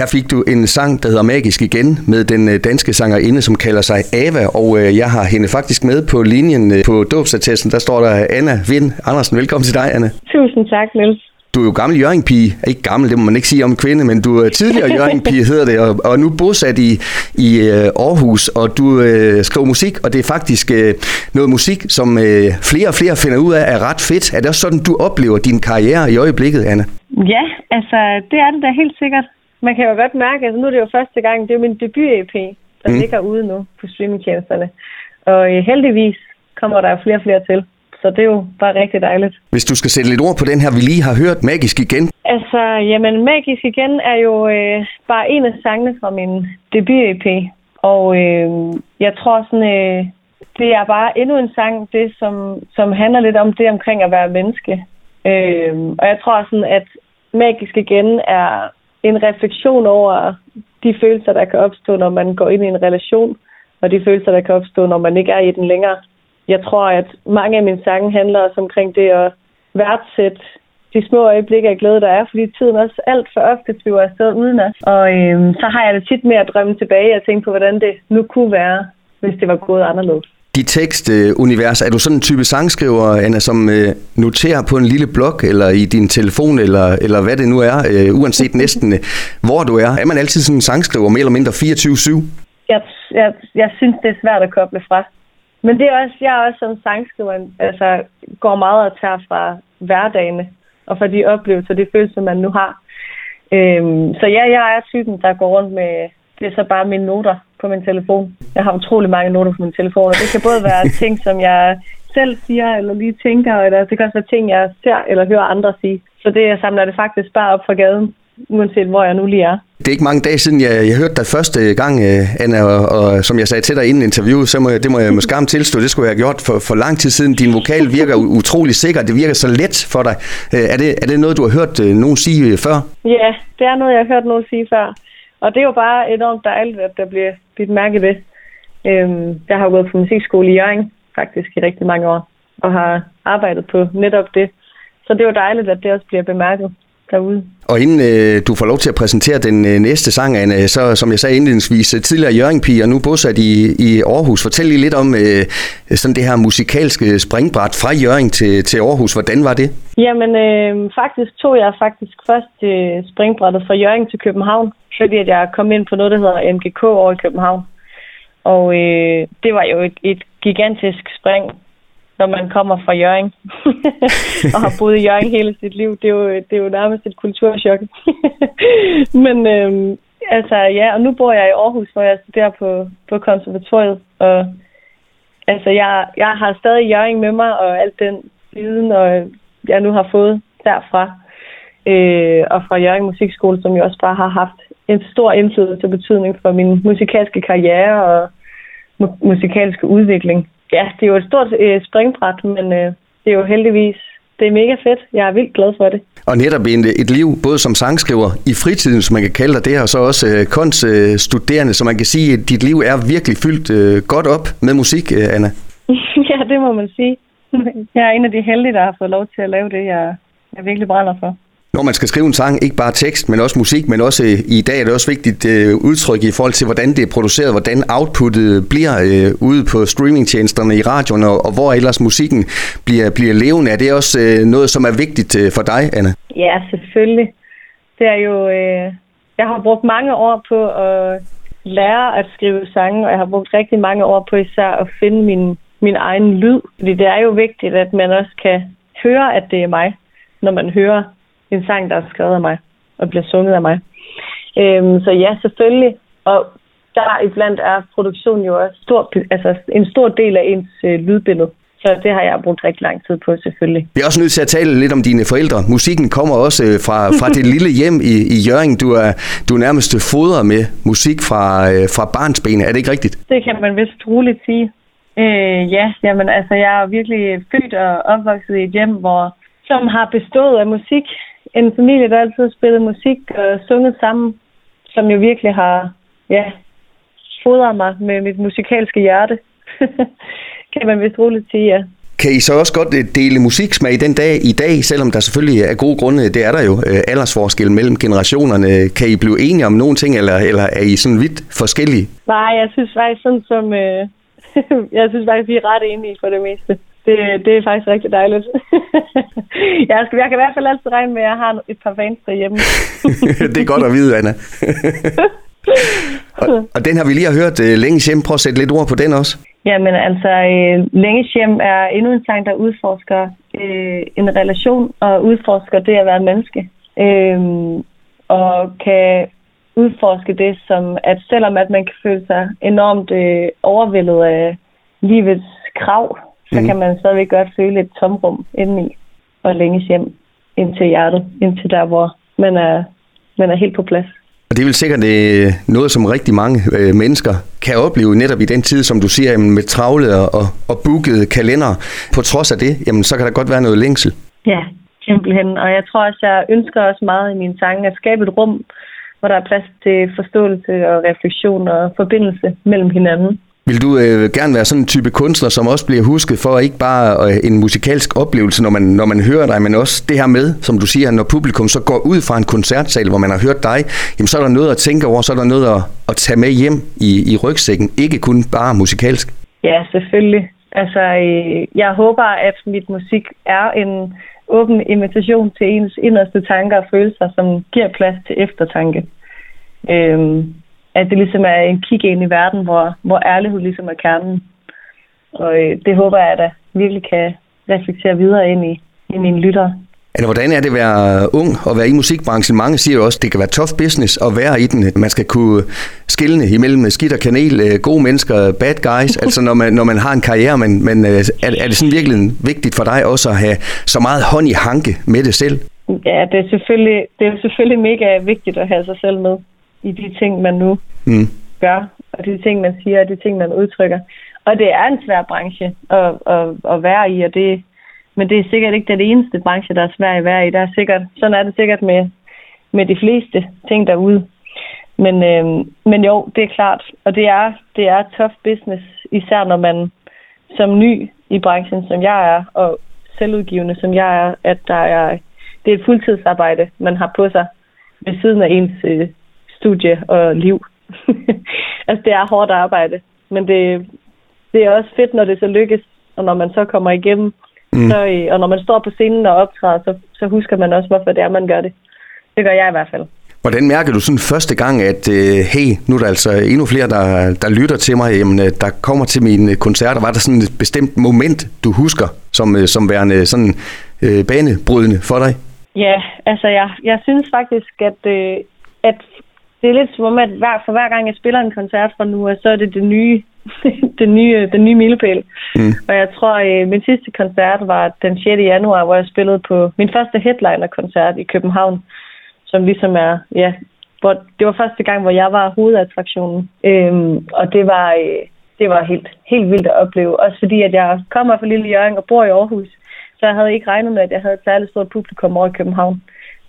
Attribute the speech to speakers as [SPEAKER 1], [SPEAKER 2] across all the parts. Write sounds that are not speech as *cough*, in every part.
[SPEAKER 1] Her fik du en sang, der hedder Magisk igen, med den øh, danske sangerinde, som kalder sig Ava, og øh, jeg har hende faktisk med på linjen øh, på dåbsattesten. Der står der Anna Vind Andersen. Velkommen til dig, Anna.
[SPEAKER 2] Tusind tak, Niels.
[SPEAKER 1] Du er jo gammel Jørgen-pige. Ikke gammel, det må man ikke sige om kvinde, men du er tidligere *laughs* Jørgen-pige, hedder det, og, og nu bosat i, i Aarhus, og du øh, skriver musik, og det er faktisk øh, noget musik, som øh, flere og flere finder ud af er ret fedt. Er det også sådan, du oplever din karriere i øjeblikket, Anna?
[SPEAKER 2] Ja, altså det er det da helt sikkert man kan jo godt mærke, at altså, nu er det jo første gang, det er jo min debut-EP, der mm. ligger ude nu på streamingtjenesterne. Og øh, heldigvis kommer der flere og flere til. Så det er jo bare rigtig dejligt.
[SPEAKER 1] Hvis du skal sætte lidt ord på den her, vi lige har hørt, Magisk igen.
[SPEAKER 2] Altså, jamen, Magisk igen er jo øh, bare en af sangene fra min debut-EP. Og øh, jeg tror sådan, øh, det er bare endnu en sang, det som, som handler lidt om det omkring at være menneske. Øh, og jeg tror sådan, at Magisk igen er en refleksion over de følelser, der kan opstå, når man går ind i en relation, og de følelser, der kan opstå, når man ikke er i den længere. Jeg tror, at mange af mine sange handler også omkring det at værdsætte de små øjeblikke af glæde, der er, fordi tiden også alt for ofte flyver afsted uden os. Og øhm, så har jeg det tit med at drømme tilbage og tænke på, hvordan det nu kunne være, hvis det var gået anderledes
[SPEAKER 1] dit tekstunivers, er du sådan en type sangskriver, Anna, som øh, noterer på en lille blog, eller i din telefon, eller, eller hvad det nu er, øh, uanset *laughs* næsten øh, hvor du er? Er man altid sådan en sangskriver, mere eller mindre 24-7?
[SPEAKER 2] Jeg, jeg, jeg synes, det er svært at koble fra. Men det er også, jeg er også som sangskriver, altså går meget og tager fra hverdagene, og fra de oplevelser, de følelser, man nu har. Øhm, så ja, jeg er typen, der går rundt med, det er så bare mine noter på min telefon. Jeg har utrolig mange noter på min telefon, og det kan både være *laughs* ting, som jeg selv siger, eller lige tænker, eller det kan også være ting, jeg ser eller hører andre sige. Så det, jeg samler det faktisk bare op fra gaden, uanset hvor jeg nu lige er.
[SPEAKER 1] Det er ikke mange dage siden, jeg, jeg hørte dig første gang, øh, Anna, og, og som jeg sagde til dig inden interviewet, så må jeg, det må jeg med skam tilstå, det skulle jeg have gjort for, for lang tid siden. Din vokal virker utrolig sikker, det virker så let for dig. Øh, er det, er det noget, du har hørt øh, nogen sige før?
[SPEAKER 2] Ja, det er noget, jeg har hørt nogen sige før. Og det er jo bare enormt dejligt, at der bliver bidt mærke ved. Øhm, jeg har gået på musikskole i Jørgen faktisk i rigtig mange år, og har arbejdet på netop det. Så det er jo dejligt, at det også bliver bemærket derude.
[SPEAKER 1] Og inden øh, du får lov til at præsentere den øh, næste sang, Anne, så som jeg sagde indledningsvis, øh, tidligere Jørgen og nu bosat i, i Aarhus. Fortæl lige lidt om øh, sådan det her musikalske springbræt fra Jørgen til, til Aarhus. Hvordan var det?
[SPEAKER 2] Jamen, øh, faktisk tog jeg faktisk først øh, springbrættet fra Jørgen til København, fordi at jeg kom ind på noget, der hedder MGK over i København. Og øh, det var jo et, et gigantisk spring når man kommer fra Jørgen *laughs* og har boet i Jørgen hele sit liv. Det er jo, det er jo nærmest et kulturschok. *laughs* Men øhm, altså ja, og nu bor jeg i Aarhus, hvor jeg studerer på, på konservatoriet. Og altså jeg, jeg har stadig Jørgen med mig, og alt den viden, og øh, jeg nu har fået derfra. Øh, og fra Jørgen Musikskole, som jo også bare har haft en stor indflydelse og betydning for min musikalske karriere og mu- musikalske udvikling ja, det er jo et stort øh, springbræt, men øh, det er jo heldigvis det er mega fedt. Jeg er vildt glad for det.
[SPEAKER 1] Og netop en, et liv, både som sangskriver i fritiden, som man kan kalde det, og så også øh, kunststuderende, så man kan sige, at dit liv er virkelig fyldt øh, godt op med musik, øh, Anna. *laughs*
[SPEAKER 2] ja, det må man sige. Jeg er en af de heldige, der har fået lov til at lave det, jeg, jeg virkelig brænder for
[SPEAKER 1] når man skal skrive en sang, ikke bare tekst, men også musik, men også øh, i dag er det også vigtigt øh, udtryk i forhold til, hvordan det er produceret, hvordan outputtet bliver øh, ude på streamingtjenesterne i radioen, og, og hvor ellers musikken bliver, bliver levende. Er det også øh, noget, som er vigtigt øh, for dig, Anna?
[SPEAKER 2] Ja, selvfølgelig. Det er jo... Øh, jeg har brugt mange år på at lære at skrive sange, og jeg har brugt rigtig mange år på især at finde min, min egen lyd. Fordi det er jo vigtigt, at man også kan høre, at det er mig, når man hører en sang, der er skrevet af mig og bliver sunget af mig. Øhm, så ja, selvfølgelig. Og der iblandt er produktion jo også stor, altså en stor del af ens øh, lydbillede. Så det har jeg brugt rigtig lang tid på, selvfølgelig.
[SPEAKER 1] Vi er også nødt til at tale lidt om dine forældre. Musikken kommer også øh, fra, fra det lille hjem i, i Jørgen. Du er, du er nærmest fodret med musik fra, øh, fra barnsben. Er det ikke rigtigt?
[SPEAKER 2] Det kan man vist roligt sige. Øh, ja, jamen altså, jeg er virkelig født og opvokset i et hjem, hvor som har bestået af musik en familie, der altid har spillet musik og sunget sammen, som jo virkelig har ja, fodret mig med mit musikalske hjerte. *laughs* kan man vist roligt sige, ja.
[SPEAKER 1] Kan I så også godt øh, dele musiksmag i den dag i dag, selvom der selvfølgelig er gode grunde, det er der jo, øh, aldersforskel mellem generationerne. Kan I blive enige om nogle ting, eller, eller er I sådan vidt forskellige?
[SPEAKER 2] Nej, jeg synes faktisk sådan som... Øh, *laughs* jeg synes faktisk, vi er ret enige for det meste. Det, det er faktisk rigtig dejligt. *laughs* jeg, skal, jeg kan i hvert fald altid regne med, at jeg har et par fans derhjemme. *laughs*
[SPEAKER 1] det er godt at vide, Anna. *laughs* og, og den har vi lige hørt uh, længe hjem. Prøv at sætte lidt ord på den også.
[SPEAKER 2] Jamen altså, øh, Længes hjem er endnu en sang, der udforsker øh, en relation og udforsker det at være menneske. Øh, og kan udforske det som, at selvom at man kan føle sig enormt øh, overvældet af livets krav, så mm. kan man stadigvæk godt føle et tomrum indeni og længes hjem ind til hjertet, ind til der, hvor man er, man er helt på plads.
[SPEAKER 1] Og det er vel sikkert øh, noget, som rigtig mange øh, mennesker kan opleve netop i den tid, som du siger, med travle og, og bookede kalender. På trods af det, jamen, så kan der godt være noget længsel.
[SPEAKER 2] Ja, simpelthen. Og jeg tror også, jeg ønsker også meget i mine sange at skabe et rum, hvor der er plads til forståelse og refleksion og forbindelse mellem hinanden.
[SPEAKER 1] Vil du øh, gerne være sådan en type kunstner, som også bliver husket for ikke bare øh, en musikalsk oplevelse, når man, når man hører dig, men også det her med, som du siger, når publikum så går ud fra en koncertsal, hvor man har hørt dig, jamen så er der noget at tænke over, så er der noget at, at tage med hjem i, i rygsækken, ikke kun bare musikalsk.
[SPEAKER 2] Ja, selvfølgelig. Altså, øh, jeg håber, at mit musik er en åben invitation til ens inderste tanker og følelser, som giver plads til eftertanke. Øhm, at det ligesom er en kig ind i verden, hvor, hvor ærlighed ligesom er kernen. Og øh, det håber jeg, at jeg virkelig kan reflektere videre ind i, i mine lyttere.
[SPEAKER 1] Eller hvordan er det at være ung og være i musikbranchen? Mange siger jo også, at det kan være tough business at være i den. Man skal kunne skille imellem skidt og kanel, øh, gode mennesker, bad guys. *laughs* altså når man, når man har en karriere, men, men øh, er, er det sådan virkelig vigtigt for dig også at have så meget hånd i hanke med det selv?
[SPEAKER 2] Ja, det er selvfølgelig, det er selvfølgelig mega vigtigt at have sig selv med i de ting, man nu mm. gør, og de ting, man siger, og de ting, man udtrykker. Og det er en svær branche at, at, at være i, og det, men det er sikkert ikke den eneste branche, der er svær at være i. Der er sikkert, sådan er det sikkert med, med de fleste ting derude. Men, øh, men jo, det er klart, og det er, det er tough business, især når man som ny i branchen, som jeg er, og selvudgivende, som jeg er, at der er, det er et fuldtidsarbejde, man har på sig ved siden af ens øh, studie og liv. *laughs* altså, det er hårdt arbejde, men det, det er også fedt, når det så lykkes, og når man så kommer igennem, mm. så, øh, og når man står på scenen og optræder, så, så husker man også, hvorfor det er, man gør det. Det gør jeg i hvert fald.
[SPEAKER 1] Hvordan mærker du sådan første gang, at øh, hey, nu er der altså endnu flere, der, der lytter til mig, jamen, øh, der kommer til mine koncerter. Var der sådan et bestemt moment, du husker, som, som værende sådan øh, banebrydende for dig?
[SPEAKER 2] Ja, altså jeg, jeg synes faktisk, at, øh, at det er lidt som om, at hver, for hver gang jeg spiller en koncert fra nu, så er det det nye, *laughs* det nye, den nye milepæl. Mm. Og jeg tror, at øh, min sidste koncert var den 6. januar, hvor jeg spillede på min første headliner-koncert i København, som ligesom er, ja, hvor, det var første gang, hvor jeg var hovedattraktionen. Øhm, og det var, øh, det var helt, helt vildt at opleve. Også fordi, at jeg kommer fra Lille Jørgen og bor i Aarhus, så jeg havde ikke regnet med, at jeg havde et særligt stort publikum over i København.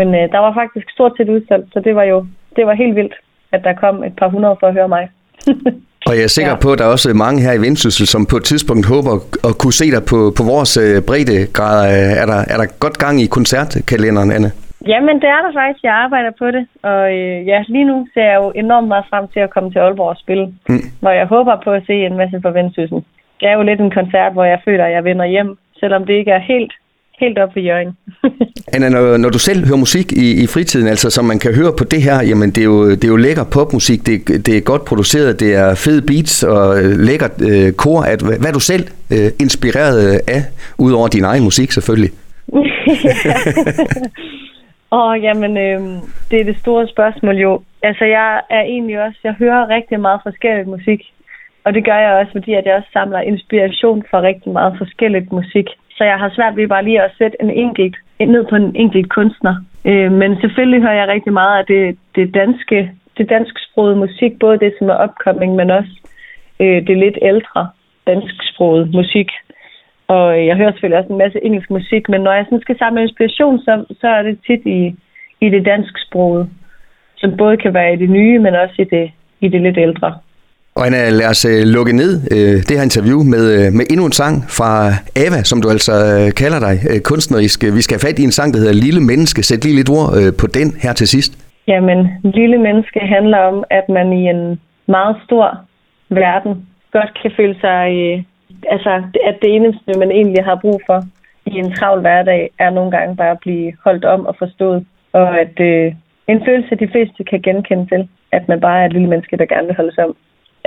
[SPEAKER 2] Men øh, der var faktisk stort set udsolgt, så det var jo det var helt vildt, at der kom et par hundrede for at høre mig. *laughs*
[SPEAKER 1] Og jeg er sikker ja. på, at der er også mange her i Vendsyssel, som på et tidspunkt håber at kunne se dig på, på vores øh, breddegrad. Er der, er der godt gang i koncertkalenderen, Anne?
[SPEAKER 2] Jamen, det er der faktisk. Jeg arbejder på det. Og øh, ja, lige nu ser jeg jo enormt meget frem til at komme til Aalborg og spille, mm. hvor jeg håber på at se en masse for Vendsyssel. Det er jo lidt en koncert, hvor jeg føler, at jeg vender hjem, selvom det ikke er helt helt op ved Jørgen. *laughs*
[SPEAKER 1] Anna, når, når du selv hører musik i, i fritiden, altså som man kan høre på det her, jamen det er jo, det er jo lækker popmusik, det, det er godt produceret, det er fede beats og lækker øh, kor. At, hvad, hvad er du selv øh, inspireret af, udover din egen musik selvfølgelig? *laughs*
[SPEAKER 2] Åh, oh, jamen, øh, det er det store spørgsmål jo. Altså, jeg er egentlig også, jeg hører rigtig meget forskellig musik. Og det gør jeg også, fordi at jeg også samler inspiration fra rigtig meget forskelligt musik. Så jeg har svært ved bare lige at sætte en enkelt, ned på en enkelt kunstner. Øh, men selvfølgelig hører jeg rigtig meget af det, det danske, det dansksprogede musik, både det, som er opkoming, men også øh, det lidt ældre dansksprogede musik. Og øh, jeg hører selvfølgelig også en masse engelsk musik, men når jeg sådan skal samle inspiration, så, så er det tit i, i det dansksprogede, som både kan være i det nye, men også i det, i det lidt ældre.
[SPEAKER 1] Og Anna, lad os øh, lukke ned øh, det her interview med, øh, med endnu en sang fra Ava, som du altså kalder dig kunstnerisk. Vi skal have fat i en sang, der hedder Lille Menneske. Sæt lige lidt ord på den her til sidst.
[SPEAKER 2] Jamen, Lille Menneske handler om, at man i en meget stor verden godt kan føle sig... Altså, at det eneste, man egentlig har brug for i en travl hverdag, er nogle gange bare at blive holdt om og forstået. Og at øh, en følelse, de fleste kan genkende til, at man bare er et lille menneske, der gerne vil holdes om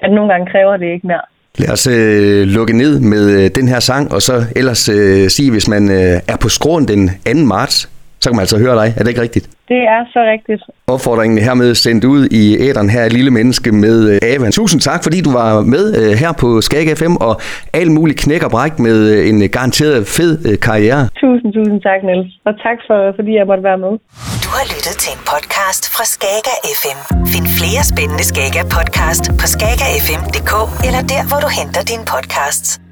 [SPEAKER 2] at nogle gange kræver det ikke mere.
[SPEAKER 1] Lad os øh, lukke ned med øh, den her sang, og så ellers øh, sige, hvis man øh, er på skråen den 2. marts, så kan man altså høre dig. Er det ikke rigtigt?
[SPEAKER 2] Det er så rigtigt.
[SPEAKER 1] Opfordringen er hermed sendt ud i æderen her, lille menneske med øh, Ava. Tusind tak, fordi du var med øh, her på Skag FM, og alt muligt knæk og bræk med øh, en garanteret fed karriere.
[SPEAKER 2] Tusind, tusind tak, Niels. Og tak, for, fordi jeg måtte være med.
[SPEAKER 3] Du har lyttet til en podcast fra Skager FM. Find flere spændende Skager podcast på skagerfm.dk eller der, hvor du henter dine podcasts.